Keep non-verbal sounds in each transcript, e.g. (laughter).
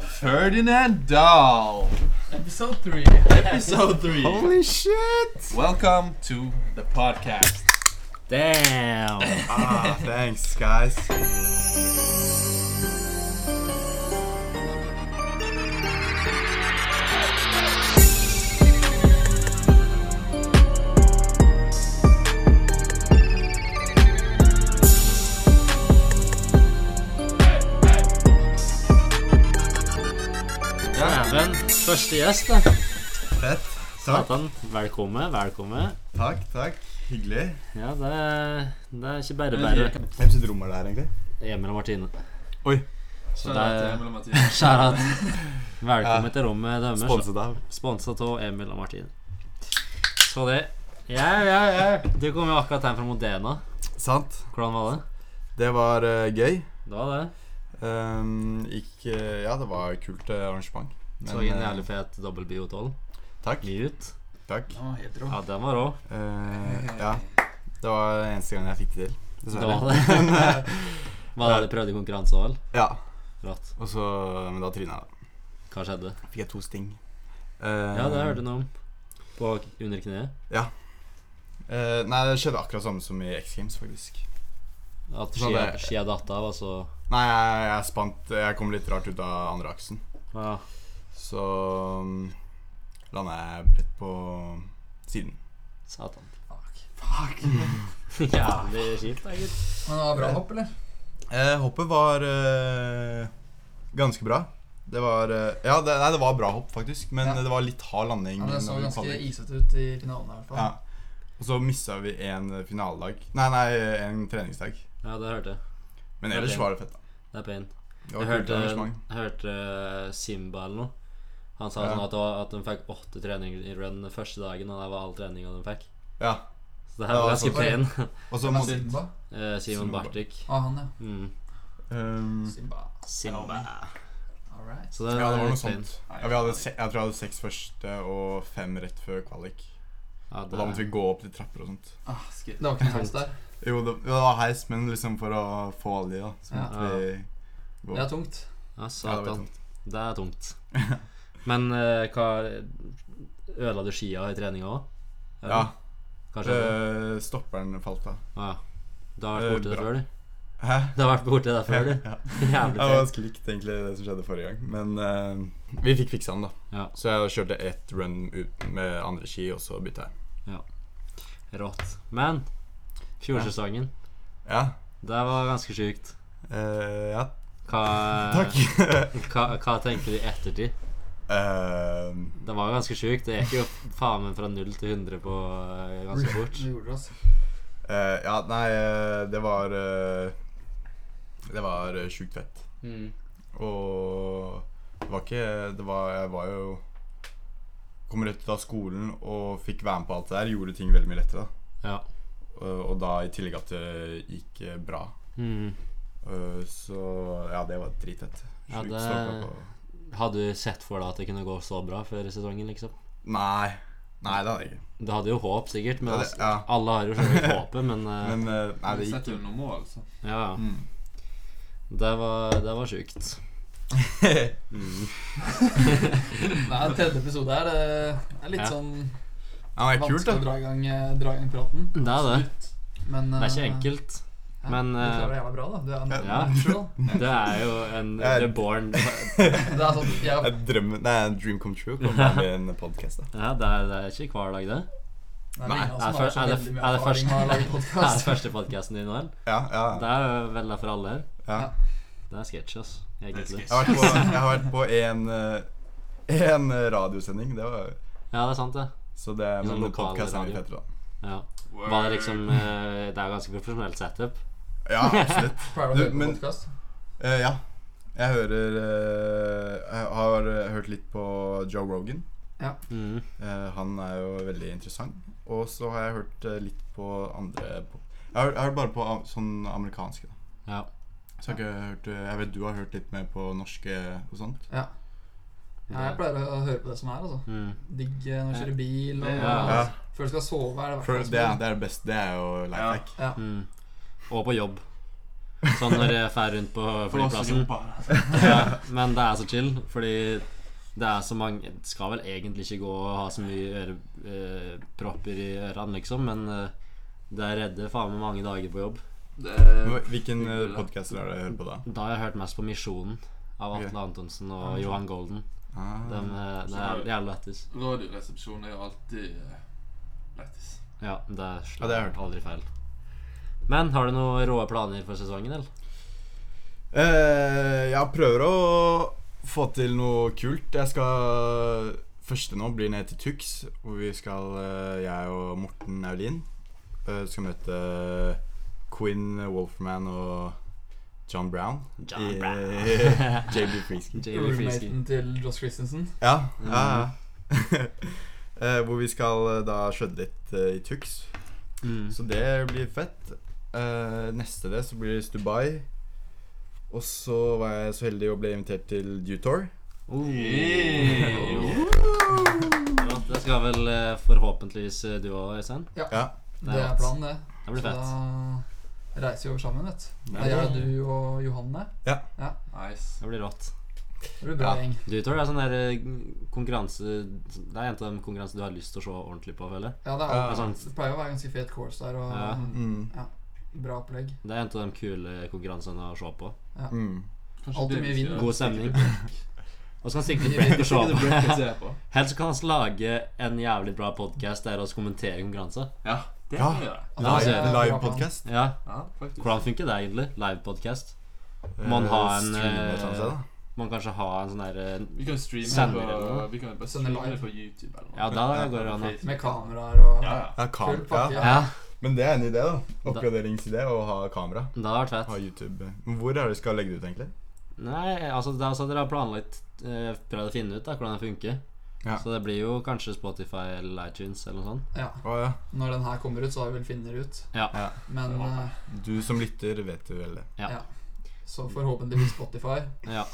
Ferdinand Dahl. Episode three. Episode 3. Holy shit! Welcome to the podcast. Damn! Ah, thanks, guys. Første gjest, da. Fett. Takk, Satan. Velkommen, velkommen. takk. takk. Hyggelig. Ja, det er, det er ikke bare bare. Hvem sitt rom er det her, egentlig? Emil og Martine. Oi. Så det er Skjærat. Velkommen til rommet deres. Sponset av. Sponsa av Emil og Martine. Så det Ja, ja, ja. Du kom jo akkurat hjem fra Modena. Sant. Hvordan var det? Det var eh, gøy. Det var det. Um, gikk eh, Ja, det var kult eh, arrangement. Men, Så en eh, jævlig fet dobbel bio-12. Takk. Ut. takk. Ja, helt rå. Ja, den var rå. Uh, ja. Det var eneste gang jeg fikk det til. Det var det. Var det du prøvde i konkurranse òg, vel? Ja. Rått. Og så Men da tryna jeg. da. Hva skjedde? Fikk jeg to sting. Uh, Ja, det hørte du noe om. På under kneet. eh, nei, det skjedde akkurat samme som i X Games, faktisk. At skia, datt av, altså? Nei, jeg, jeg spant Jeg kom litt rart ut av andre aksen. ja. Så um, landa jeg bredt på siden. Satan. Fuck. Fuck. (laughs) Jævlig kjipt, da, gitt. Men det var bra hopp, eller? Eh, hoppet var eh, ganske bra. Det var eh, Ja, det, nei, det var bra hopp, faktisk. Men Ja. det var litt hard landing. Ja, men det så når vi ganske kvalik. isete ut i finalen. i hvert fall Ja. Og så mista vi en finaledag. Nei, nei, en treningsdag. Ja, det hørte jeg. Men er ellers var det fett. da Det er pain. Det var Jeg kult hørte, arrangement. jeg hørte eh, Simba eller noe. Han sa Ja. sånn at, det var, at de fikk åtte treninger i run den første dagen, og det var all treninga de fikk. Ja. Så det her var ganske pen. (laughs) Og så Simba? Eh, Simon Simba. Bartik. Ah, han, ja. Mm. um, Simba. Simba. All. Så det, Ja, det var noe sånt. Ja, vi hadde se, jeg tror jeg hadde seks første og fem rett før kvalik. Ja, Og da måtte vi gå opp til trapper og sånt. Ah, det var ikke noe heis der. (laughs) Jo, det, det var heis, men liksom for å få alle de, da, så Ja. måtte vi gå. Det er tungt. ja, det satan. tungt. Det er tungt. (laughs) Men uh, hva Ødela du skia i treninga òg? Ja. Eh, stopperen falt av. Ah, ja. Du har vært eh, borti det før, du? Hæ? Du har vært borti det før, du? Ja. Det var ganske likt egentlig det som skjedde forrige gang. Men uh, vi fikk fiksa den, da. Ja. Så jeg kjørte ett run ut med andre ski, og så bytta jeg. Ja. Rått. Men fjorsesongen, Ja. det var ganske sjukt. Uh, ja, Hva, (laughs) takk. hva, hva tenker du i ettertid? Eh, Det var jo ganske sjukt. Det gikk jo faen meg fra 0 til 100 på eh, ganske fort. Det gjorde det, eh, ja, nei, eh, det var Det var sjukt fett. Mm. Og det var ikke Det var Jeg var jo Kom rett ut av skolen og fikk være med på alt det der. Gjorde ting veldig mye lettere. Ja. Og, og da i tillegg at det gikk bra. Mm. Eh, så ja, det var dritfett. Ja, det- Hadde du sett for deg at det kunne gå så bra før sesongen, liksom? Nei. Nei, det hadde jeg ikke. Du hadde jo håp, sikkert. Men Ja, det- altså, ja. alle har jo sånn håpet, (laughs) men eh, Men uh, nei, det gikk setter jo noen mål, så. ja. mm. Det var, det var sjukt. (laughs) Mm. (laughs) Nei, tredje episode her, det er litt Ja. sånn Ja, det er kult, vanskelig å dra i gang, eh, dra i gang praten. Det er det. Men Det er ikke eh, enkelt. Men, Du klarer eh, det jævla bra, da. Er en Ja. (laughs) Det er jo en reborn (laughs) Det er sånn, Det jeg, er drømmen nei, er en dream come true kommer med en podkast. Ja, det er, det er ikke hver dag, det. det er Nei, er det er det- veldig er det (laughs) Det er første podkasten din, vel? Ja, ja, Det er jo vel for alle her. ja. Det er sketsj, ass. Egentlig. Jeg har vært på, jeg har vært på en, eh, en radiosending. Det var Ja, det er sant, det. Så det sånn Men podkast er mye radio. fettere, da. Ja. Var det liksom eh, Det er ganske profesjonelt setup. Ja, absolutt. (laughs) Pleier du å høre på men- podcast? Eh, ja. Jeg hører uh, Jeg har hørt litt på Joe Rogan. Mm. Uh, han er jo veldig interessant. Og så har jeg hørt litt på andre på, jeg, har, jeg har hørt bare på am- sånn amerikanske. Da. Ja. Så jeg har ikke hørt Jeg vet du har hørt litt mer på norske og sånt. Ja. ja. Jeg pleier å høre på det som er, altså. Mm. Digg når du kjører bil og Ja. Ja. Før du skal sove, er det i hvert det, er- sånn. det er det beste. Det er jo life hack. Ja. Mm. Og på jobb. Sånn når jeg drar rundt på (laughs) flyplassen. (laughs) Ja, men det er så chill, fordi det er så mange Det skal vel egentlig ikke gå og ha så mye ørepropper i ørene, liksom, men det det redder faen meg mange dager på jobb. Er Hvilken er podkaster har du hørt på da? Da har jeg hørt mest på Misjonen av Atle okay. Antonsen og Johan Golden. Ah. Den, eh, det er jævlig lættis. Radioresepsjon er jo alltid eh, lættis. Ja, det Ja, det har jeg hørt. aldri feil. Men har du noen rå planer for sesongen, eller? Eh, jeg prøver å få til noe kult. Jeg skal Første nå blir ned til Tux, hvor vi skal, eh, jeg og Morten Aulin, eh, skal møte Quinn Wolfman og John Brown. John i Brown. (laughs) JB Freesky. Roommaten til Josh Christensen. Ja, ja, ja. (laughs) Eh, hvor vi skal eh, da skjønne litt eh, i Tux. Mm. Så det blir fett. Eh, neste det så blir det Dubai. Og så var jeg så heldig å bli invitert til Dutour. Oh. Yeah. Ja, det skal vel eh, forhåpentligvis eh, du òg, Øystein? Ja. Det Det er planen, det. Det blir Så fett. da reiser vi over sammen, vet du. Det er du og Johanne. Nice. Det blir rått. Det blir bra Ja. gjeng. Dutour er sånn der konkurranse Det er en av de konkurransene du har lyst til å se ordentlig på, føler jeg. Ja, det, er, sånn. det pleier å være ganske fet course der, og Ja. Mm. Bra opplegg. Det er en av de kule konkurransene å se på. Mm. Alltid mye vi vind. God stemning. (laughs) Og så kan sikkert Break se på. Break å se på. (laughs) Helst kan vi lage en jævlig bra podkast der vi kommenterer konkurranser. Ja, det Ja. kan vi gjøre. Live, podcast. Ja, Ja. Hvordan funker det egentlig? live podcast? Man Eh, har en, eh. Man kanskje ha en sånn der eh, Vi kan streame Sender det eller noe? vi kan bare sende streame live. på YouTube eller noe. Ja, da går det an. Med kameraer og Ja, ja. Ja, kam Full pakke, ja. Men det er en idé, da. Oppgraderingsidé å ha kamera. det har vært Ha fett. YouTube. Hvor er det du skal legge det ut, egentlig? Nei, altså det er altså dere har planlagt eh, Prøvd å finne ut da hvordan det funker. Ja. Så det blir jo kanskje Spotify eller iTunes eller noe sånt. Ja. Å ja. Når den her kommer ut, så har vi vel funnet det ut. Ja. ja. Men eh, Du som lytter, vet jo vel det. Ja. Ja. så forhåpentligvis Spotify. ja.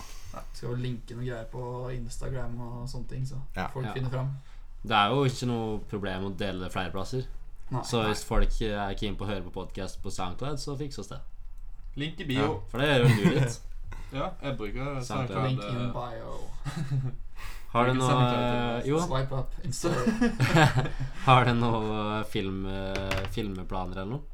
Skal vel linke noen greier på Instagram og sånne ting, så Ja. folk Ja. finner fram. Det er jo ikke noe problem å dele det flere plasser. Nei. Så hvis folk er keen på å høre på podkast på SoundCloud, så fikses det. Link i bio. For det gjør jo du litt. (laughs) Ja, jeg bruker SoundCloud. Link in eh, bio. (laughs) Har du noe? Jo, Swipe up. (laughs) Har du noe film, eh, filmplaner eller noe?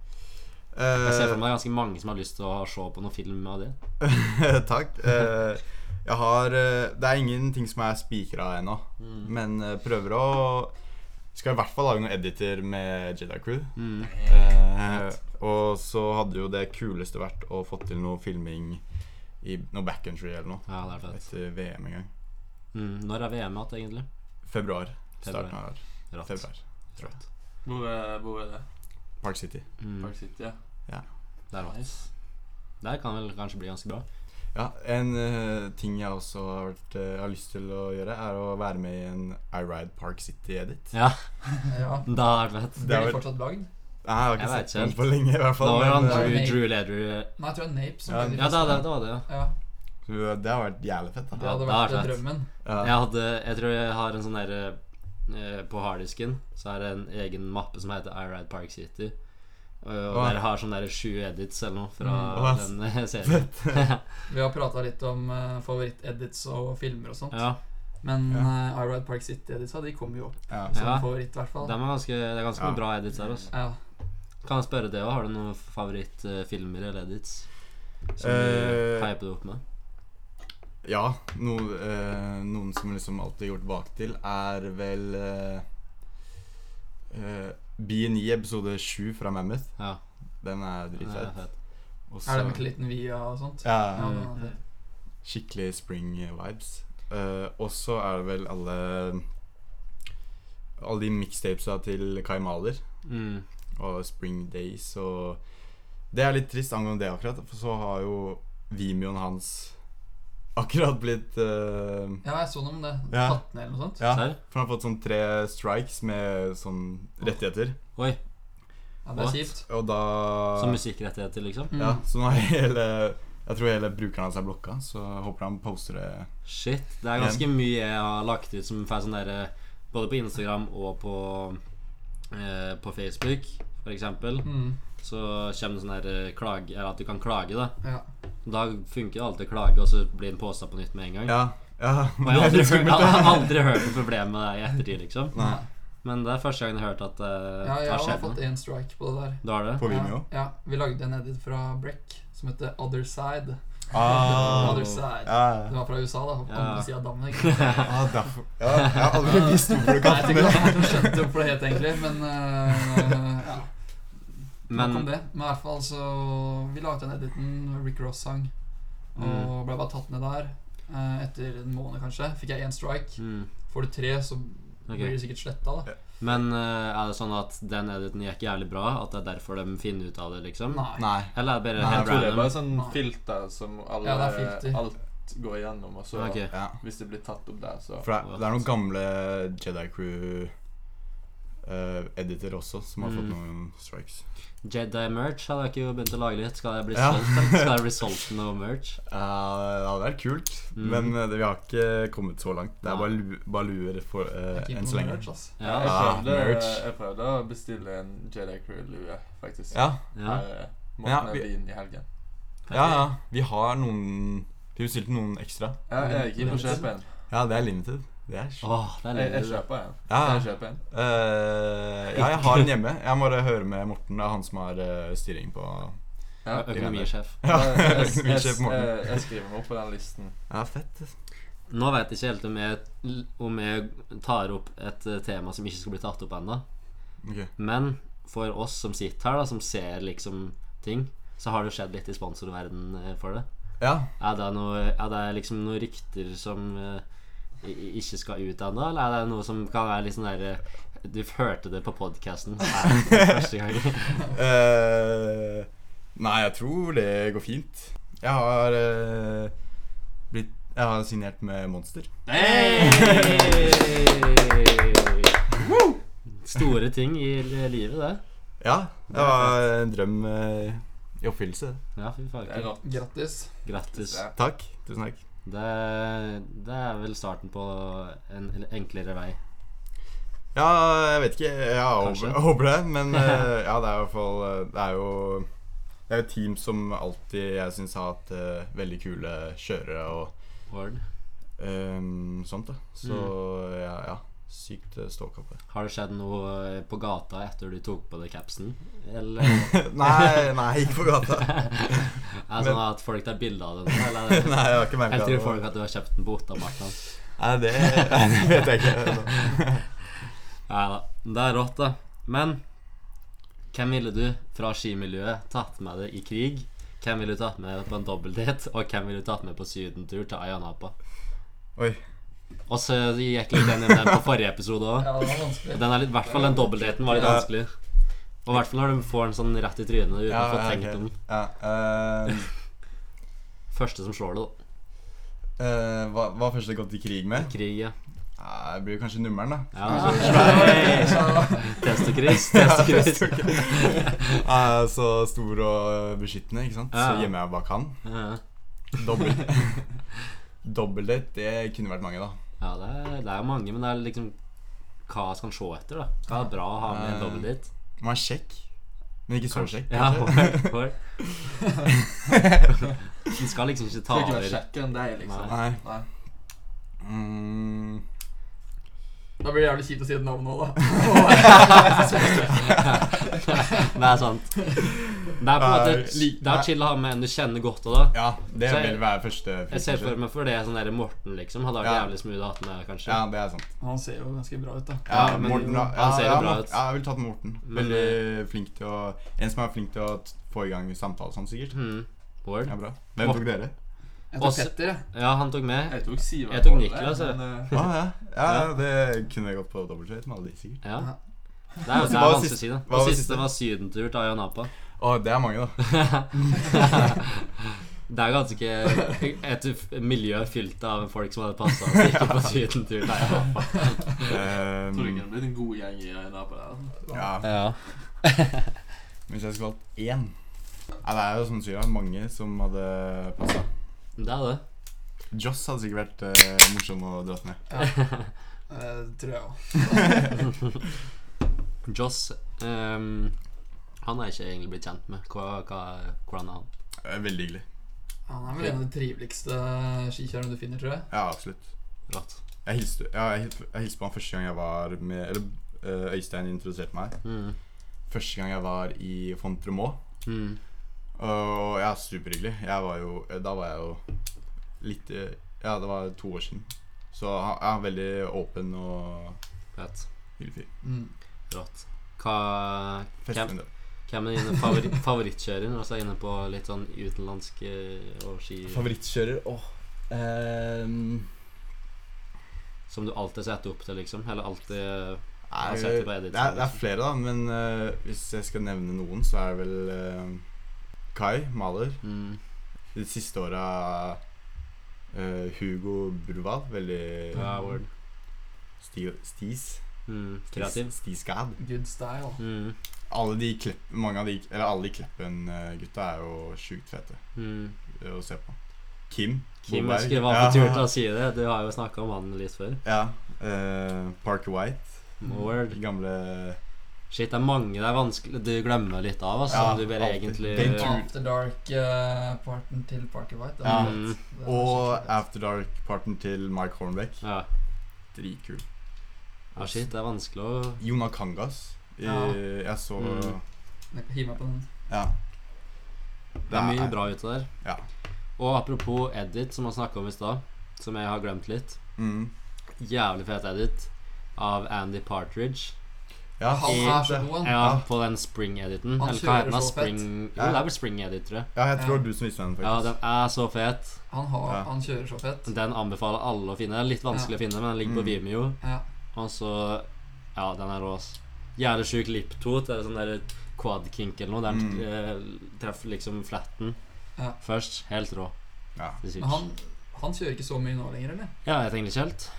Jeg ser for meg det er ganske mange som har lyst til å se på noen film av det. Eh, Takk. Eh, jeg har eh, Det er ingenting som er spikra ennå, Mm. men eh, prøver å Skal i hvert fall lage noen editer med Jedi Crew. Mm. Eh, og så hadde jo det kuleste vært å få til noe filming i noe backcountry eller noe. Ja, det er fett. Etter VM en gang. Mm. Når er VM igjen, egentlig? Februar. Februar. Starten av Rått. februar. tror jeg. Hvor, er- hvor er det? Park City. Mm. Park City, ja. Det er. Nice. Der kan vel kanskje bli ganske bra. Ja, En uh, ting jeg også har, vært, uh, har lyst til å gjøre, er å være med i en I Ride Park City-edit. Ja, ja. (laughs) det har vært fett. Det Blir det fortsatt lagd? Nei, jeg har ikke Jeg sett den på lenge, i hvert fall Da var han det er Drew. Drew Leder Nei, jeg tror det er Nape som Ja, Ja, det, beste. det, det var det, ja. Ja, så det har vært jævlig fett. da Ja, hadde det har vært vært drømmen. Ja. Jeg hadde Jeg tror jeg har en sånn derre uh, På harddisken så er det en egen mappe som heter I Ride Park City. Eh, og, dere har sånn der sju edits eller noe fra mm. den eh, (laughs) serien. (laughs) Vi har prata litt om uh, favoritt-edits og filmer og sånt. Ja. Men ja. uh, Iride Park City-editsa De kommer jo opp ja. som favoritt, i hvert fall. De er ganske, det er ganske ja. bra edits her Også. Ja. Kan jeg spørre deg òg, har du noen favorittfilmer eller edits som du peiper deg opp med? Ja. No, eh, noen som liksom alltid gjort baktil, er vel eh, B9 episode 7 fra Mammoth. Ja. Den er dritfett. Også, er det med Clinton Via og sånt? Ja. ja skikkelig spring vibes. Uh, og så er det vel alle Alle de mixtapesa til Kai Maler. Mm. Og Spring Days og Det er litt trist angående det, akkurat. For så har jo Vimeoen hans akkurat blitt uh, Ja, jeg så noe om det. Ja. Tatt ned eller noe sånt. Ja, Serr? for han har fått sånn tre strikes med sånn rettigheter. Oi. Ja, det er What? kjipt. Og da Som musikkrettigheter, liksom? Mm. Ja, så nå er hele Jeg tror hele brukeren hans er blokka, så jeg håper han poster det. Shit. Det er ganske mye jeg har lagt ut som får sånn derre Både på Instagram og på eh, På Facebook. For eksempel, Mm, så kommer det sånn her eh, klage Eller at du kan klage, da. ja. Da funker det alltid å klage, og så blir den påstått på nytt med en gang. Ja, ja. (laughs) Og jeg har aldri, hørt, skummelt, jeg har aldri hørt noe problem med det i ettertid, liksom. Nei. Men det er første gang jeg har hørt at det uh, ja, det jeg har har fått én strike på det der. Du har det? På Vimeo. Ja, ja, vi lagde en edit fra Breck som heter Other Side. Ah, (laughs) Other Side. ja, Det var fra USA, da. På Ja. andre sida av dammen. ah, (laughs) derfor. Ja, jeg har aldri visst hvorfor du kan jeg kalte det det er skjønt hvorfor det het, egentlig, men uh, ja. Men Nok om det. Men i hvert fall så Vi laget den editen Rick Ross sang, Mm. og ble bare tatt ned der. eh, etter en måned, kanskje. Fikk jeg én strike. mm, Får du tre, så okay. blir det sikkert sletta, da. Men uh, er det sånn at den editen gikk jævlig bra? At det er derfor de finner ut av det, liksom? Nei. Eller er det bare Nei, Jeg helt tror det er bare sånn Nei. filter som alle, Ja, er filter. alt går igjennom, og så okay. Ja. hvis det blir tatt opp der, så For det, er- det er noen gamle Jedi Crew eh, editor også som har fått Mm. noen strikes. Jedi merch hadde jeg ikke begynt å lage litt. Skal jeg bli Ja. solgt. (laughs) Skal jeg bli solgt noe merch? Uh, det hadde vært kult, Mm. men uh, vi har ikke kommet så langt. Det er bare, lu, bare luer for, eh, Jeg enn så lenge. merch, altså. jeg, Ja. jeg, prøvde, merch. jeg prøvde å bestille en Jedi Crew-lue, faktisk. Ja, ja. Her Ja, Morten vi- i helgen. ja, ja. Vi har noen Vi bestilte noen ekstra. Ja, jeg gikk inn og kjøpte en. Ja, det er limited. Det er sjukt. Åh, det er Jeg, jeg kjøper en. Ja. Jeg kjøpe en? Eh, ja, jeg har den hjemme. Jeg må bare høre med Morten. Det er han som har eh, styring på Ja. økonomisjef. (laughs) Ja, Jeg, jeg, jeg, økonomisjef Morten. jeg, jeg skriver meg opp på den listen. Ja, fett. Nå vet jeg ikke helt om jeg, om jeg tar opp et eh, tema som ikke skal bli tatt opp ennå. Ok. Men for oss som sitter her, da som ser liksom ting, så har det skjedd litt i sponsorverden eh, for det. Ja. Er det, noe, er det liksom noen rykter som eh, ikke skal ut ennå, eller er det noe som kan være litt sånn der eh, Du hørte det på podkasten (laughs) første gang. uh, nei, jeg tror det går fint. Jeg har uh, blitt Jeg har signert med Monster. Hey! Store ting i livet, det. Ja, det var en drøm i oppfyllelse. Ja, fy faen. Grattis. Grattis. Ja. Takk. Tusen takk. Det, det er vel starten på en enklere vei. Ja, jeg vet ikke. Jeg (laughs) håper, det. Men (laughs) eh, ja, det er i hvert fall eh, Det er jo Det er jo team som alltid jeg syns har hatt uh, veldig kule kjørere og Word. Um, sånt. da Så ja, ja. Sykt uh, ståkappe. Har det skjedd noe eh, på gata etter du tok på deg capsen? Eller (laughs) nei, nei, ikke på gata. (laughs) er det sånn at folk tar bilde av det? Eller er (laughs) nei, jeg har ikke merka Jeg tror folk at du har kjøpt den på Ottamarknaden? Nei, det, det vet jeg ikke. Ja da. Det er rått, da. Men hvem ville du fra skimiljøet tatt med deg i krig? Hvem ville du tatt med på en dobbeltdate? Og hvem ville du tatt med på sydentur til Ayanapa? Oi. Og så gikk litt den inn den på forrige episode òg. Ja. Den er litt, I hvert fall den dobbeltdaten var litt Ja. vanskelig. Og i hvert fall når du får den sånn rett i trynet uten Ja, å få ja, tenkt ok. den. Ja, eh, Første som slår det, da. Uh, hva, hva først har gått i krig med? Krig, ja. Ja, det blir kanskje nummeren, da. ja Ja. Test og kryss, Test og. Jeg er så stor og beskyttende, ikke sant? Ja. Så gjemmer jeg bak han. Ja, Dobbel (laughs) Dobbeldate, det kunne vært mange, da. ja det, er, det er mange, men det er liksom hva skal han se etter, da? Hva er bra å ha med en Eh, dobbeldate? Man er kjekk, men ikke så kjekk. Ja, hår, hår. (laughs) Skal liksom ikke ta Skal ikke være kjekk kjekkere enn deg, liksom. Nei. Nei. Mm, Da blir det jævlig kjipt å si et navn nå, da. (laughs) Det er sant. Det er på en måte Det er chill å ha med en du kjenner godt òg, da. ja, det jeg- vil være første Jeg ser for meg for det sånn der Morten, liksom. Hadde vært Ja. jævlig smooth å ha med, kanskje. Ja, det er sant. Han ser jo ganske bra ut, da. Ja, Ja, men Morten, ja, han ser jo bra ut. Ja, jeg vil tatt Morten. Veldig flink til å En som er flink til å få i gang samtale sånn, sikkert. Mm. Word. Ja, bra. Hvem tok dere? Jeg tok Petter, jeg. Ja, han tok med. Jeg tok Sivert. Jeg tok Niklas, men, uh... ah, ja. Ja, ja, det kunne jeg gått på dobbeltdate med alle de, sikkert. Ja. Det er jo det er vanskelig å si, da. hva Og var siste siste? var sydentur til Ayanapa. Å, det er mange, da. (laughs) Det er ganske et miljø fylt av folk som hadde passa å ikke på sydentur til Ayanapa. Tror du ikke det blir blitt en god gjeng i Ayanapa der. ja, Ja. Hvis jeg skulle valgt én Nei, Det er jo som du sier, mange som hadde passa. Det er det. Joss hadde sikkert vært eh, morsom å dra med. Eh, tror jeg òg. (laughs) Joss ehm, Han er ikke egentlig blitt kjent med. Hva, hva, hvordan er han? Eh, Veldig hyggelig. Han er vel en av de triveligste skikjørerne du finner, tror jeg. Ja, absolutt. Rått. Jeg hilste, ja, jeg, hil- jeg hilste på han første gang jeg var med Eller eh, Øystein introduserte meg. Mm. Første gang jeg var i Fontremaux. Mm. Og ja, superhyggelig. Jeg var jo Da var jeg jo litt eh, Ja, det var to år siden. Så han ja, veldig åpen og Fett. hyggelig fyr. Mm. Rått. Hva Hvem, hvem er dine favori (laughs) favorittkjører Altså er inne på litt sånn utenlandske og ski Favorittkjører? Åh ehm, Som du alltid setter opp til, liksom? Eller alltid Nei, Jeg det, er, det er liksom. flere, da. Men uh, hvis jeg skal nevne noen, så er det vel eh, Kai Maler. mm, De siste åra uh, Hugo Bruval. Veldig Ja, word. sti, Stis. Mm, kreativ. Stiskad. Good style. Mm, Alle de klepp, mange av de Eller alle de Kleppen-gutta er jo sjukt fete mm. eh, å se på. Kim. Kim Boberg. Jeg var på tur til å si det. Du har jo snakka om han litt før. Ja. Uh, Parker White. Word. Gamle Shit, det er mange det er vanskelig Du glemmer litt av, altså. Ja, du bare alltid. egentlig Den After Dark-parten til Parker White. Ja. er Mm. Det er Og. After Dark-parten til Mike Hornbeck. Ja. Dritkul. ja, shit, det er vanskelig å Jona Kangas. I, Ja. Jeg så Mm. Hiv meg på den. Ja. Det er mye bra ute der. Ja. Og apropos edit, som vi snakka om i stad, som jeg har glemt litt. Mm. Jævlig fet edit av Andy Partridge. Ja, Han I- er så god, han. Ja, på den spring-editen. Han Eller hva kjører heter den? så fett. Spring... Jo, det er vel spring-edit, tror jeg. ja, jeg tror Ja. du som visste den, Ja, faktisk. den er så fet. Han, har, Ja. han kjører så fett. Den anbefaler alle å finne. Det er litt vanskelig å finne, men den ligger på Mm. Vimeo. Ja. Og så Ja, den er rå, ass. Jævlig sjuk lip-tot. Det er sånn der quad-kink eller noe. Der Mm. eh, treffer liksom flatten Ja. først. Helt rå. Ja. Det er sykt. Men han, han kjører ikke så mye nå lenger, eller? Ja, jeg tenker ikke helt.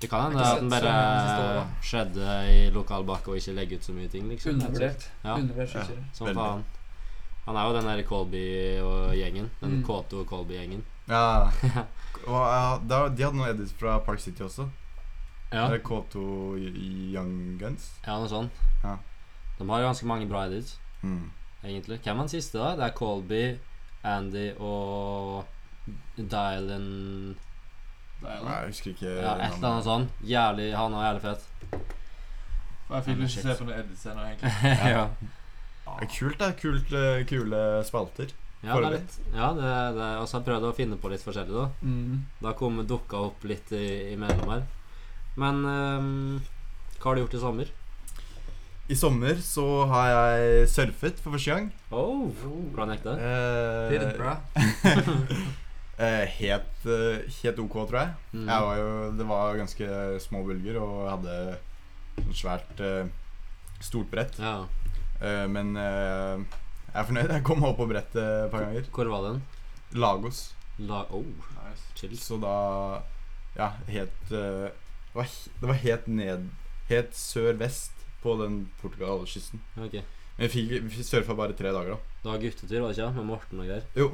Det kan hende at den bare skjedde i lokal bakke og ikke legger ut så mye ting, liksom. Undervurdert. Ja, Undervurdert skikjører. som faen. Han er jo den der Colby og gjengen. Den Mm. K2 Colby-gjengen. ja. (laughs) Og, ja de hadde noen edits fra Park City også. Ja. Er K2 Young Guns. ja, noe sånt. Ja. De har jo ganske mange bra edits, Mm. egentlig. Hvem var den siste, da? Det er Colby, Andy og Dylan Nei, jeg husker ikke Ja, et eller annet sånn. Jævlig, Han var jævlig fet. Jeg fikk lyst til å se på noen edits ennå, egentlig. (laughs) ja. Er kult, da. Kult, eh, kule spalter. Ja, det er litt Ja, det, det Og så har jeg prøvd å finne på litt forskjellig, da. Mm. Da kom dukka opp litt i, imellom her. Men ehm, hva har du gjort i sommer? I sommer så har jeg surfet for første gang. Oh, Hvordan gikk det? Eh, Did it, bra. (laughs) (laughs) eh, helt, eh, helt ok, tror jeg. Mm. jeg var jo, det var ganske små bølger, og jeg hadde sånn svært eh, stort brett. Ja. Eh, men eh, jeg er fornøyd. Jeg kom meg opp på brettet et par ganger. Hvor var den? Lagos. La oh, Nice. chill. Så da Ja, helt eh, det, var, det var helt ned Helt sør-vest på den Portugal-kysten. Ok. Men vi, fikk, vi surfa bare tre dager, da. Det var guttetur, var det ikke? Med Morten og greier. Jo.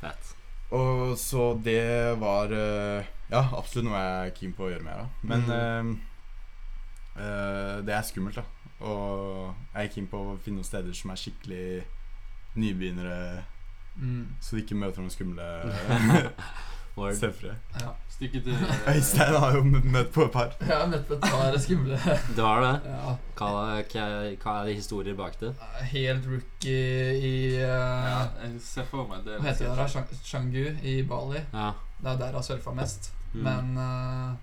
Fett. Og så det var eh, Ja, absolutt noe jeg er keen på å gjøre mer av. Men Mm. uh, det er skummelt, da. Og jeg er keen på å finne noen steder som er skikkelig nybegynnere, Mm. så de ikke møter noen skumle (laughs) (laughs) Word. surfere. Ja. Stikke til (laughs) Øystein har jo møtt på et par. Jeg har møtt på et par skumle (laughs) Du har det? ja. Hva, hva, hva er de historier bak det? Helt rookie i Ja, uh, jeg ser for meg det. Hva heter det der? Changu i Bali. Ja. Det er der jeg har surfa mest. Mm. Men uh,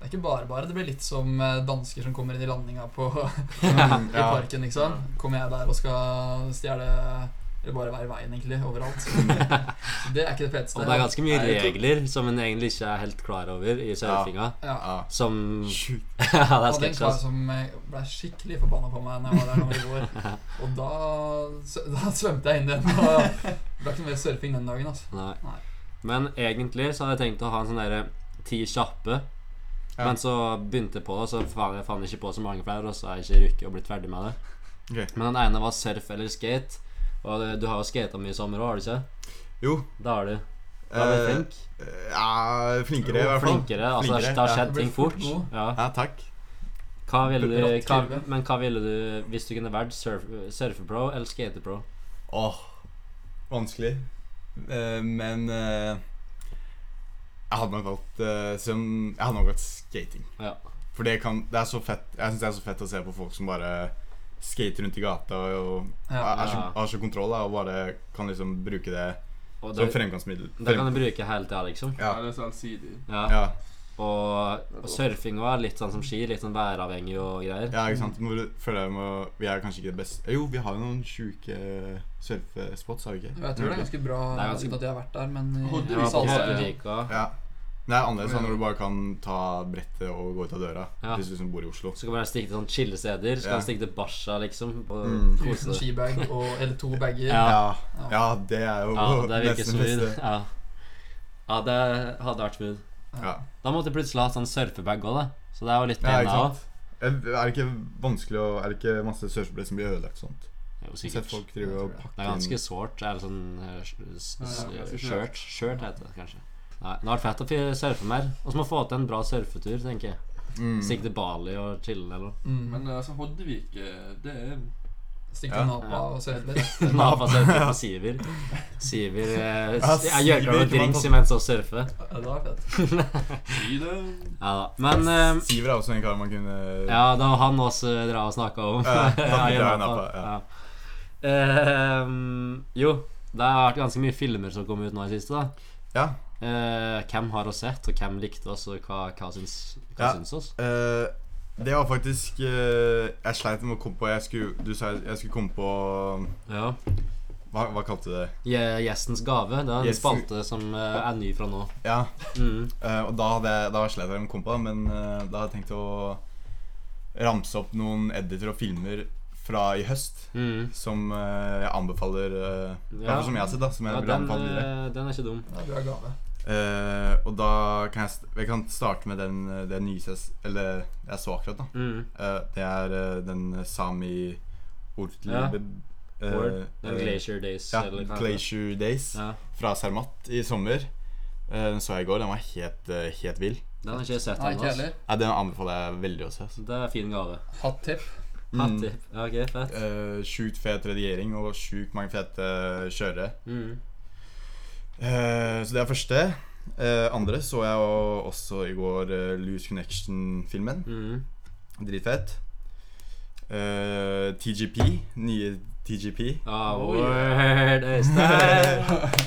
det er ikke bare bare. Det blir litt som eh, dansker som kommer inn i landinga på, (laughs) i parken, liksom. Kommer jeg der og skal stjele Eller bare være i veien, egentlig, overalt. (laughs) Så det er ikke det feteste. Og det er ganske mye Nei, regler som en egentlig ikke er helt klar over i surfinga. Ja. Ja. Som (laughs) Ja, det er sketsj, kar ass. som eh, ble skikkelig forbanna på meg Når jeg var der nå i vår. (laughs) Og da, da svømte jeg inn igjen. Og det ble ikke noe mer surfing den dagen. Altså. Nei. Nei. Men egentlig så hadde jeg tenkt å ha en sånn derre ti kjappe. Ja. Men så begynte jeg på det, så faen, jeg fant ikke på så mange flere, og så har jeg ikke rukket å blitt ferdig med det. Okay. Men den ene var surf eller skate. Og du har jo skata mye i sommer òg, har du ikke? Jo. Det har du. Da er du eh, flink. Ja, flinkere i hvert fall. Flinkere. Altså, Flinkere, det har skjedd ting fort. Ja. Ja, takk. Hva ville du, hva, men hva ville du hvis du kunne vært surf, surfepro eller skatepro? Åh, vanskelig. Uh, men uh, jeg hadde nok valgt uh, som, Jeg hadde nok valgt skating. Ja. For det, kan, det er så fett Jeg synes det er så fett å se på folk som bare skater rundt i gata og, Ja. er, Ja. har så kontroll da, og bare kan liksom bruke det det som fremgangsmiddel. det kan du bruke hele tida, liksom. Ja, ja. det er så allsidig. Ja. Ja, Og, og surfing også er litt sånn som ski, litt sånn væravhengig og greier. ja, ikke sant. Må du føle deg med, Vi er kanskje ikke det beste Jo, vi har jo noen sjuke surfespots, har vi ikke? Jeg tror det er ganske bra Det er ganske- at jeg har vært der, men i- Hodde- Jeg vi var på ja. Det er annerledes sånn når du bare kan ta brettet og gå ut av døra Ja. hvis du som bor i Oslo. Så kan man stikke til sånn chillesteder. Så kan man stikke til Basha, liksom. Og Mm. Uten skibag og, eller to bager. Ja. Ja, ja, det er jo Ja, (laughs) det nesten beste. Ja. ja, det hadde vært smooth. Ja. Da måtte du plutselig ha sånn surfebag òg, da. Så det er jo litt Ja, pene òg. Er det ikke vanskelig å Er det ikke masse surfebrett som blir ødelagt sånt? Jo, sikkert. sett folk og Det er ganske sårt. Det er sånn skjørt? s- s- s- Ja, ganske shirt. Shirt heter det kanskje. Nei, det har vært fett å surfe mer. Og så må få til en bra surfetur, tenker jeg. mm. Stikke til Bali og chille eller noe. Mm. Men altså, Hoddevik, eh, det er Stikk Ja. til Napa Ja. og surfe litt. (laughs) Napa surfer på (laughs) Sivir. Sivir eh, Ja, Jeg gjør Siver klar noen drinks imens jeg surfer. Ja, det var fett. (laughs) Ja da. Men eh, Sivir er også en kar man kunne Ja, det var han også dere har snakka om. Ja, Napa. Napa, ja. Eh, jo, det har vært ganske mye filmer som kom ut nå i siste. da Ja. Eh, Hvem har oss sett, og hvem likte oss, og hva, hva syns, hva Ja. syns oss? Uh, det var faktisk uh, Jeg sleit med å komme på jeg skulle, Du sa jeg skulle komme på Ja. Hva, hva kalte du det? Je- Gjestens gave. Det er en spalte som er ny fra nå. Ja. Mm. eh, og da, hadde jeg, da sleit jeg med å komme på det, men da hadde jeg tenkt å ramse opp noen editor og filmer fra i høst Mm. som jeg anbefaler uh, Ja. Som jeg har sett, da. Som jeg Ja, vil den, anbefale videre. den er ikke dum. Ja, bra gave. Eh, og da kan jeg, st jeg kan starte med den, den nye ses, Eller jeg så akkurat, da. Mm. Uh, det er uh, den Sami Ortli ja. Eh, Glacier Days. Ja, eller hva det? Glacier Days Ja, fra Cermat i sommer. Eh, den så jeg i går. Den var helt, eh, helt vill. den har ikke jeg sett ennå. Ja, den anbefaler jeg veldig å se. Så. Det er fin gave. Hot tip. Mm. Hot tip. Ja, ok, fett. Eh, Sjukt fet redigering og sjukt mange fete kjørere. Mm. Eh, så det er første. Eh, andre så jeg også i går uh, Loose Connection-filmen. Mm. Dritfett. Eh, TGP. Nye TGP. Ah, Oh, word, Øystein.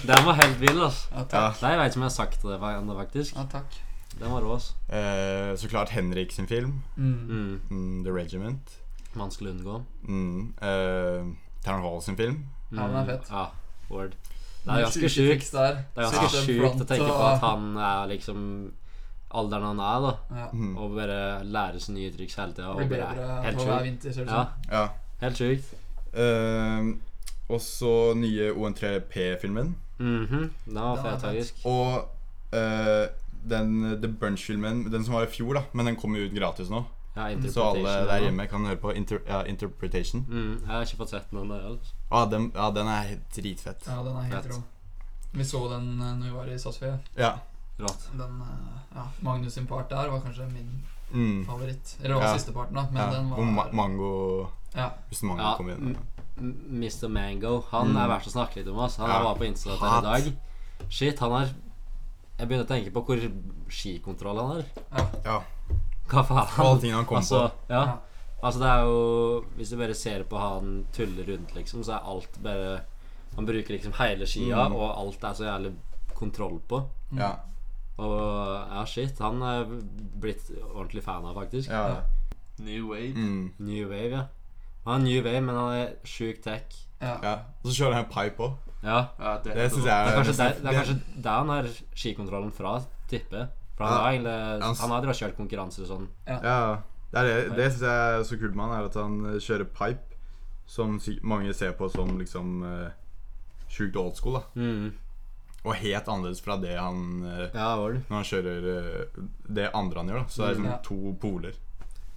Den var helt vill, altså. Ja, takk. Jeg vet ikke om jeg har sagt det ennå, faktisk. Ja, takk. Den var rå, altså. Eh, så klart Henrik sin film. Mm. Mm. Mm, The Regiment. Man skulle unngå. Mm, eh, Hall sin film. Ja, den er fett. Ah, word. Det er ganske sjukt. Det er ganske sjukt å tenke på at han er liksom alderen han er, da. ja. Mm, Og bare lære seg nye triks hele tida. Blir bedre helt på hver vinter. Ja, ja. helt sjukt. Uh, og så nye ON3P-filmen. Mhm, Den var fet, faktisk. Og uh, den The Bunch-filmen, den som var i fjor, da. Men den kommer jo ut gratis nå. Ja, Så alle der hjemme kan høre på Inter ja, Interpretation. Mm, jeg har ikke fått sett noen der. Altså. Ah, den, ja, den er helt dritfett. Ja, den er helt rå. Vi så den uh, når vi var i Statsfjell. Ja. Den, uh, ja, Magnus sin part der var kanskje min Mm. favoritt. Eller det var Ja. siste parten, da. Men ja. den var Og ma Mango ja. Hvis Mango Ja, kommer inn. Mr. Mango. Han Mm. er verdt å snakke litt om. Oss. Han Ja. var på Insta i dag. Shit, han har Jeg begynner å tenke på hvor skikontroll han har. Ja. Hva Og alle tingene han kom Altså, på. ja. Altså, det er jo Hvis du bare ser på han tuller rundt, liksom, så er alt bare Han bruker liksom hele skia, Mm. og alt er så jævlig kontroll på. Ja. Og ja, shit. Han er blitt ordentlig fan av, faktisk. ja. New Wave. Mm. New Wave, ja. Han er New Wave, men han er sjuk tech. ja. ja. Og så kjører han pipe òg. Ja. Ja, det, Det syns jeg er kanskje der, det er kanskje der han har skikontrollen fra, tipper jeg. For han Ja. var egentlig Han Han hadde drevet kjørt konkurranser og sånn. Ja. Det, er det, det syns jeg er så kult med han, er at han eh, kjører pipe, som mange ser på som liksom uh, sjukt old school. da Mm. Og helt annerledes fra det han eh, Ja, det. Når han kjører eh, det andre han gjør. da Så det er liksom Ja. to poler.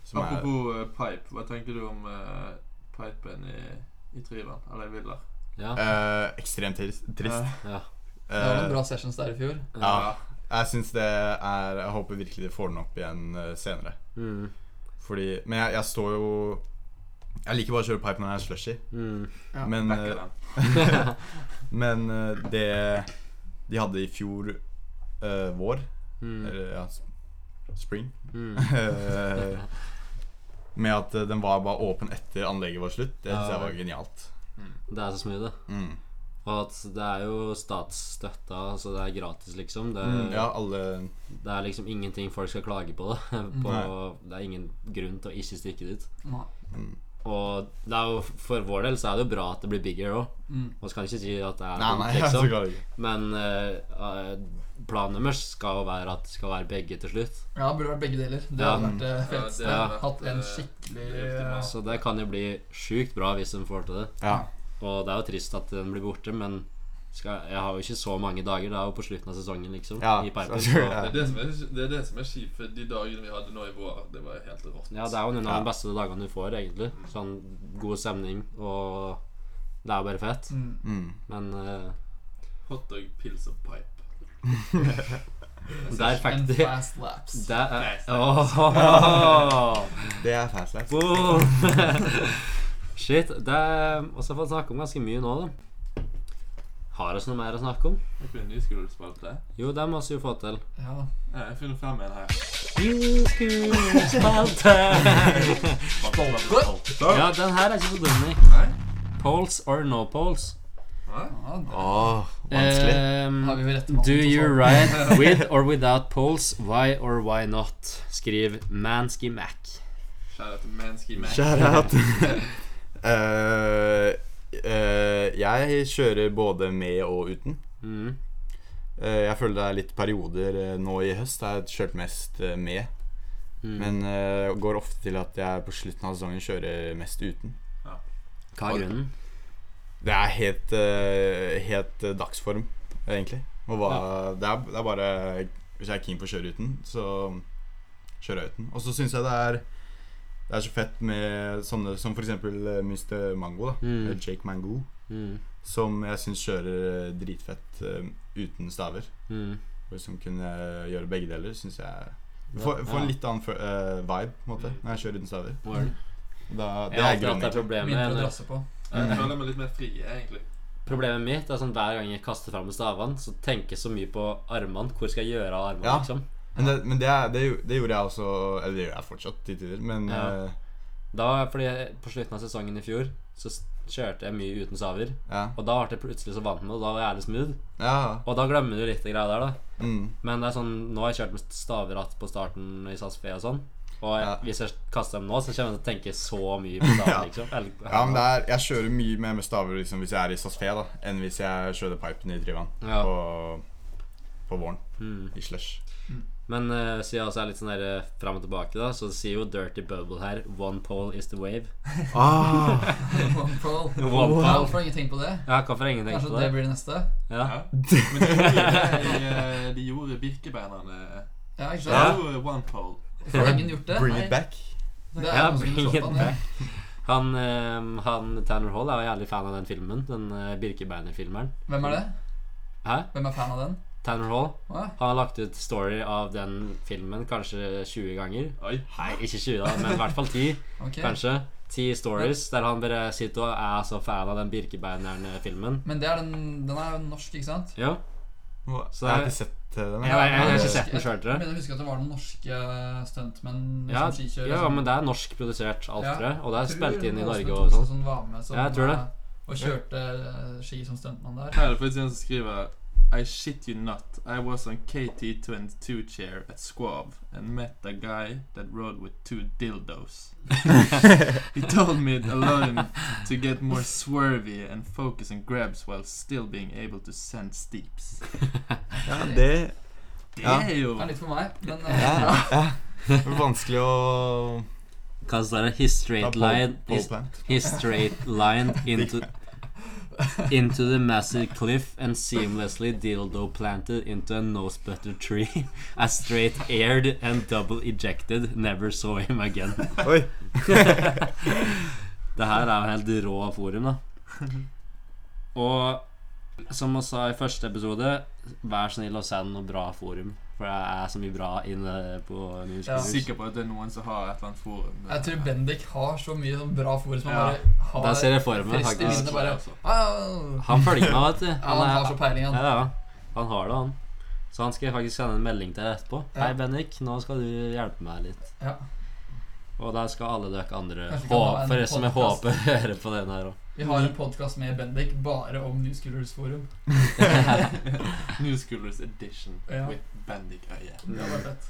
Som er Apropos eh, pipe, hva tenker du om uh, pipen i, i Tryvann? Eller i Villa? Ja. eh, ekstremt trist. trist. ja. Det var noen Eh, bra sessions der i fjor. ja. Jeg syns det er Jeg håper virkelig de får den opp igjen eh, senere. Mm. Fordi Men jeg, jeg står jo Jeg liker bare å kjøre pipe når jeg er slushy. Mm. Ja, men eh. (laughs) Men eh, det de hadde i fjor uh, vår, Mm. eller ja, spring Mm. (laughs) Med at den var bare åpen etter anlegget var slutt, det syns jeg var genialt. Det er så smooth, det. Mm. Og at det er jo statsstøtta, så det er gratis, liksom. Det, Mm, ja, alle det er liksom ingenting folk skal klage på. Det. (laughs) på det er ingen grunn til å ikke stikke dit. Mm. Og det er jo, for vår del så er det jo bra at det blir bigger òg. Mm. Man skal ikke si at det er Nei, nei, liksom. Men uh, planen deres skal jo være at det skal være begge til slutt. Ja, det burde vært begge deler. Det Ja. hadde vært eh, Ja, fett. det Hatt en skikkelig det. Så det kan jo bli sjukt bra hvis de får til det. Ja. Og det er jo trist at den blir borte, men skal, jeg har jo ikke så mange dager. Det er jo på slutten av sesongen, liksom. Ja, I pipen, så- ja. Det er det som er, det er, det som er kjipt, for de dagene vi hadde nå i vår, det var helt rått. Ja, det er jo noen av de beste dagene du får, egentlig. Sånn god stemning, og det er jo bare fett. Mm. Mm. Men uh, Hotdog, pils og pipe. (laughs) der fikk de fast laps. Det er Fast Åh. Det er fast laps. (laughs) Shit. Det er også fått snakke om ganske mye nå, da. Har vi noe mer å snakke om? Jeg kunne ny skolespalte. Jo, det må vi jo få til. Ja. Jeg har funnet frem en her. Ja, den her er ikke så dum. nei. Poles or no poles? Nei? ja det Åh, vanskelig. Um, har vi do you ride (laughs) with or without poles? Why or why not? Skriv Mansky Mac. Kjære til Mansky Mac. Shout out. (laughs) Eh, eh, jeg kjører både med og uten. Mm. Uh, jeg føler det er litt perioder nå i høst har jeg kjørt mest med. Mm. Men går ofte til at jeg på slutten av sesongen kjører mest uten. Hva er grunnen? Det er helt, helt dagsform, egentlig. Og hva, det, er, det er bare Hvis jeg er keen på å kjøre uten, så kjører jeg uten. Og så syns jeg det er Det er så fett med sånne som f.eks. Mr. Mango. da Mm. eh, Jake Mango. Mm. Som jeg syns kjører eh, dritfett eh, uten staver. Mm. Og som kunne gjøre begge deler, syns jeg Får Ja. en litt annen eh, vibe på en måte Mm. når jeg kjører uten staver. Word. Da, det Jeg har er alltid hatt problemet Mindre å drasse på. Jeg Mm. føler meg litt mer fri, egentlig. Problemet mitt er sånn hver gang jeg kaster fram med stavene, så tenker jeg så mye på armene. Hvor skal jeg gjøre av armene, Ja. liksom? Men, det, men det, det, det gjorde jeg også Eller det gjør jeg fortsatt til tider. Men Ja. eh, Da, fordi På slutten av sesongen i fjor så kjørte jeg mye uten saver. ja. Og da ble jeg plutselig så vant med det, og da var jeg jævlig smooth. ja. Og da glemmer du litt det greia der, da. Mm. Men det er sånn, nå har jeg kjørt med staver på starten i SAS Fe og sånn. Og jeg, Ja. hvis jeg kaster dem nå, så kommer jeg til å tenke så mye på staver, (laughs) Ja. liksom. Eller, Ja, men det er, jeg kjører mye mer med staver liksom, hvis jeg er i SAS Fe da enn hvis jeg kjører pipen i Drivan på, på våren. Mm. I slush. Men uh, siden jeg også er litt sånn der uh, fram og tilbake, da, så sier jo Dirty Bubble her One pole is the wave. Ah, (laughs) One pole. One pole. Hvorfor har ingen tenkt på det? Ja, hvorfor har ingen tenkt Kanskje på det det? blir det neste? Ja. Ja. (laughs) Men de gjorde, de, eh, de gjorde Birkebeinerne Ja, ikke sant? gjorde One Pole. Hvorfor har ingen gjort det? bring it back. Det er Ja, bring it back. Han, um, han Tanner Hall er jo jævlig fan av den filmen. Den uh, Birkebeiner-filmeren. Hvem er det? Hæ? Hvem er fan av den? Tanner Hall? Han har lagt ut story av den filmen kanskje 20 ganger. Oi. Nei, ikke 20, da, men i hvert fall 10. (laughs) okay. Kanskje. 10 stories der han bare sitter og er så fan av den Birkebeineren-filmen. Men det er den, den er jo norsk, ikke sant? Ja. Så jeg har ikke sett eh, den. Jeg, jeg, jeg har ikke sett den sjøl, tror Jeg jeg. husker at det var noen norske stuntmenn Ja, som skikjører. ja, men det er norsk produsert, alt, tror jeg. Og det er spilt inn i Norge og sånn. Som var med som, Ja, jeg tror det. eh, Og kjørte eh, ski som stuntmann der. Her er det faktisk en som skriver I shit you not. I was on KT22 chair at Squab and met a guy that rode with two dildos. (laughs) he told me it allowed him to get more swervy and focus on grabs while still being able to send steeps. (laughs) Ja, det Det Ja. er jo Det er litt for meg, men eh, ja, ja. ja. Det vanskelig å Hva står det? His straight line his, his straight line (laughs) into into the massive cliff and seamlessly dildo planted into a nose butter tree. (laughs) A straight aired and double ejected, never saw him again. Oi! (laughs) Det her er jo helt rå forum, da. Og som vi sa i første episode, vær snill og send noe bra forum. For det er så mye bra inne på Ja. Newscoolers. Sikker på at det er noen som har et eller annet forum. Jeg tror Bendik har så mye sånn bra forum som han bare har Der ser jeg for meg, faktisk. Bare Altså. ah, Han følger med, vet du. (laughs) Ja, han har så peiling, han. ja. Han har det, han. Så han skal faktisk sende en melding til etterpå. Ja. Hei, Bennik, nå skal du hjelpe meg litt. Ja. Og der skal alle dere andre For det hå- som jeg håper høre på den her òg. Vi har en podkast med Bendik bare om New Schoolers forum. (laughs) New Schoolers Edition Ja. with Bendik Øye. Det fett.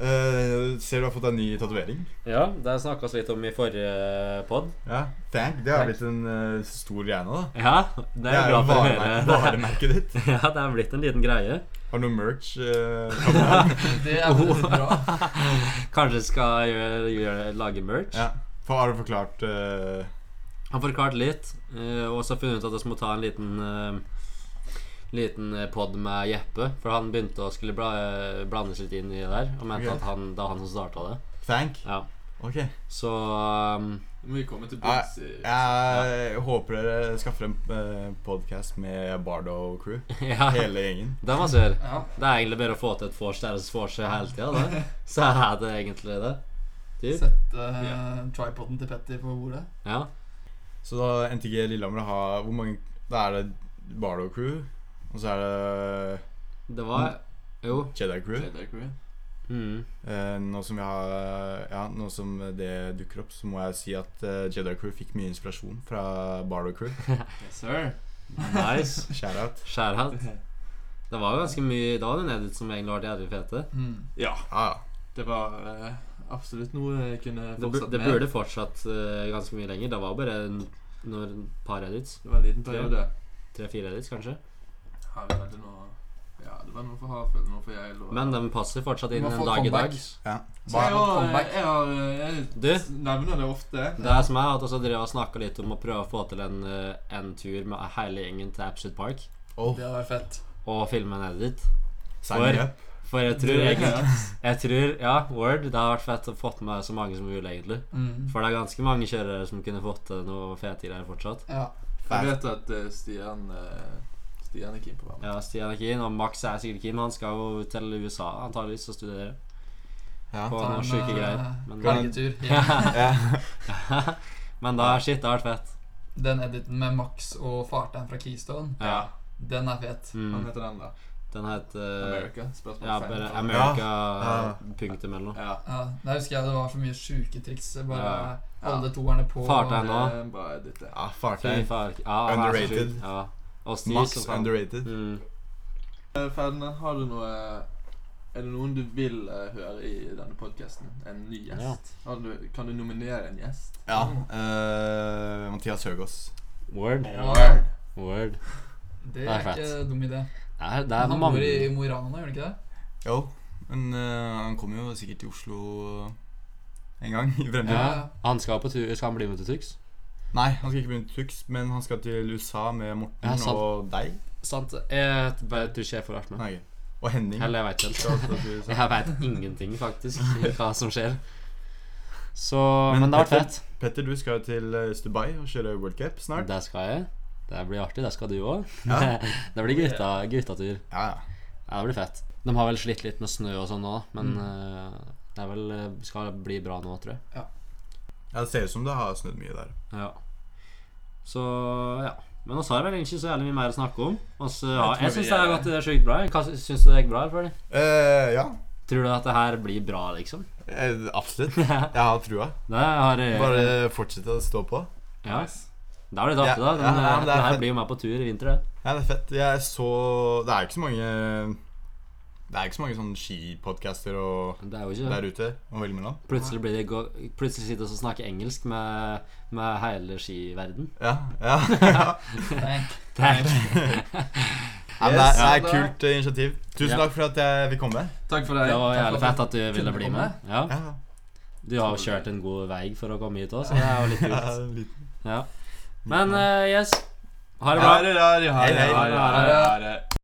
Eh, ser du har fått en ny tatovering? Ja, det snakka vi litt om i forrige pod. Ja. Thank. Det har blitt en uh, stor greie nå, da. Ja, det er det er å varemerket ditt. (laughs) Ja, det er blitt en liten greie. Har du noe merch? (laughs) Uh. Det er veldig bra. Kanskje skal gjøre, gjøre, lage merch. ja. For har du forklart eh, Han forklart litt, eh, og så funnet ut at vi må ta en liten uh, Liten eh, pod med Jeppe. For han begynte å skulle bla, blandes litt inn i det der. Og mente okay. at han, det var han som starta det. Thank? Ja. Ok. Så um, vi komme til Jeg, bunns i jeg håper dere skaffer en uh, podkast med Bardo og Crew. (laughs) ja, Hele gjengen. det jeg. Ja. Det er egentlig bare å få til et vors deres vors hele tida. Så er det egentlig det. Typ. Sette uh, Ja. tripoden til Petter på bordet. Ja. Så da NTG Lillehammer har Hvor mange Da er det Bardo Crew, og så er det Det var Jo. Jedi Crew. Jedi Crew. Mm. Eh, nå som vi har Ja, nå som det dukker opp, så må jeg si at eh, Jedi Crew fikk mye inspirasjon fra Bardo Crew. (laughs) Yes, sir. Nice. Shout-out. (laughs) Shout (laughs) Det var jo ganske mye Da var en edit som egentlig var jævlig fete. Mm. Ja, Ah, det var eh, absolutt noe jeg kunne fortsatt med. det burde fortsatt uh, ganske mye lenger. Det var bare en, når, et par edits. Det var en liten periode. Tre-fire edits, kanskje. Ja, det var noe Ja, det var noe for Hafjell, noe for jeg Men de passer fortsatt inn en dag i dag. ja. Så jeg, har, comeback. jeg, har, jeg Du? nevner det ofte. Det som er at også drev og snakka litt om å prøve å få til en, eh, en tur med hele gjengen til Absolute Park. Oh, Det hadde vært fett. Og filme en edit. sign up. For jeg tror jeg, Jeg tror, ja, word. Det har vært fett å fått med så mange som mulig, egentlig. Mm. For det er ganske mange kjørere som kunne fått til noe fete greier fortsatt. Ja. Jeg vet at uh, Stian uh, Stian er keen på å være med. Ja, Stian er keen, og Max er sikkert keen. Han skal jo til USA antageligvis og studere. Ja. På noen en, sjuke eh, greier. Men, Galgetur. hjem. (laughs) ja. (laughs) men da shit, det har vært fett. Den editen med Max og fartøyen fra Keystone, Ja. den er fet. Hva Mm. heter den, da? Den heter America? Spørsmål Ja, bare America Ja. punktum eller. Ja. Ja, Der husker jeg det var så mye sjuke triks. Bare Ja. holde toerne på. fartøy nå. det. ja fartøy. Ja, er Underrated. Ja. Og Max underrated. Mm. Eh, Ferdinand, har du noe Er det noen du vil uh, høre i denne podkasten? En ny gjest? Ja. Har du, kan du nominere en gjest? Ja. eh, Mathias Høgås. Word. Word. Word. Det Det er er ikke dum idé. Det er, det er Han bor i Mo i Rana nå, gjør han ikke det? Jo, men uh, han kommer jo sikkert til Oslo en gang i fremtiden. ja. Han skal på tur Skal han bli med til Tux? Nei, han skal ikke bli med til Tux, men han skal til USA med Morten Ja, sant. og deg. Sant. Jeg bare tror ikke jeg får vært med. Nei, og Henning. Eller jeg veit ikke helt. (laughs) Jeg veit ingenting, faktisk, hva som skjer. Så Men Men, det har vært fett. Petter, du skal jo til eh, Dubai og kjøre World Cup snart. Det skal jeg. Det blir artig. Det skal du òg. Ja. (laughs) det blir gutta, guttatur. Ja, ja. Ja, det blir fett. De har vel slitt litt med snø og sånn nå, men Mm. eh, det er vel eh, skal bli bra nå, tror jeg. ja, det ser ut som det har snudd mye der. Ja. Så ja. Men vi har vel egentlig ikke så jævlig mye mer å snakke om. Også, ja, Jeg syns det har er- gått eh, sjukt bra. Hva syns du det gikk bra? Føler? Eh, ja, Tror du at det her blir bra, liksom? eh, absolutt. (laughs) Jeg har trua. har jeg Bare fortsette å stå på. Ja. Nice. Det er litt artig, da. Ja, Den, ja, ja, det det er her fett. blir jo med på tur i vinter. det. Ja, det er fett. Jeg så Det er ikke så mange Det er ikke så mange sånne skipodcaster og Det er jo ikke der ute å velge mellom. Plutselig blir det go Plutselig sitter vi og snakker engelsk med, med hele skiverden. Ja, ja. (laughs) ja. Thank. Takk. Yes, det, er, det er kult eh, initiativ. Tusen Ja. takk for at jeg fikk komme. Takk for deg. Det var Takk jævlig fett at du ville bli med. Ja. Ja, Du har jo kjørt en god vei for å komme hit òg, så det er jo litt (laughs) kult. Ja. Men eh, yes, ha det bra. ha det, ha det. hei. ha det,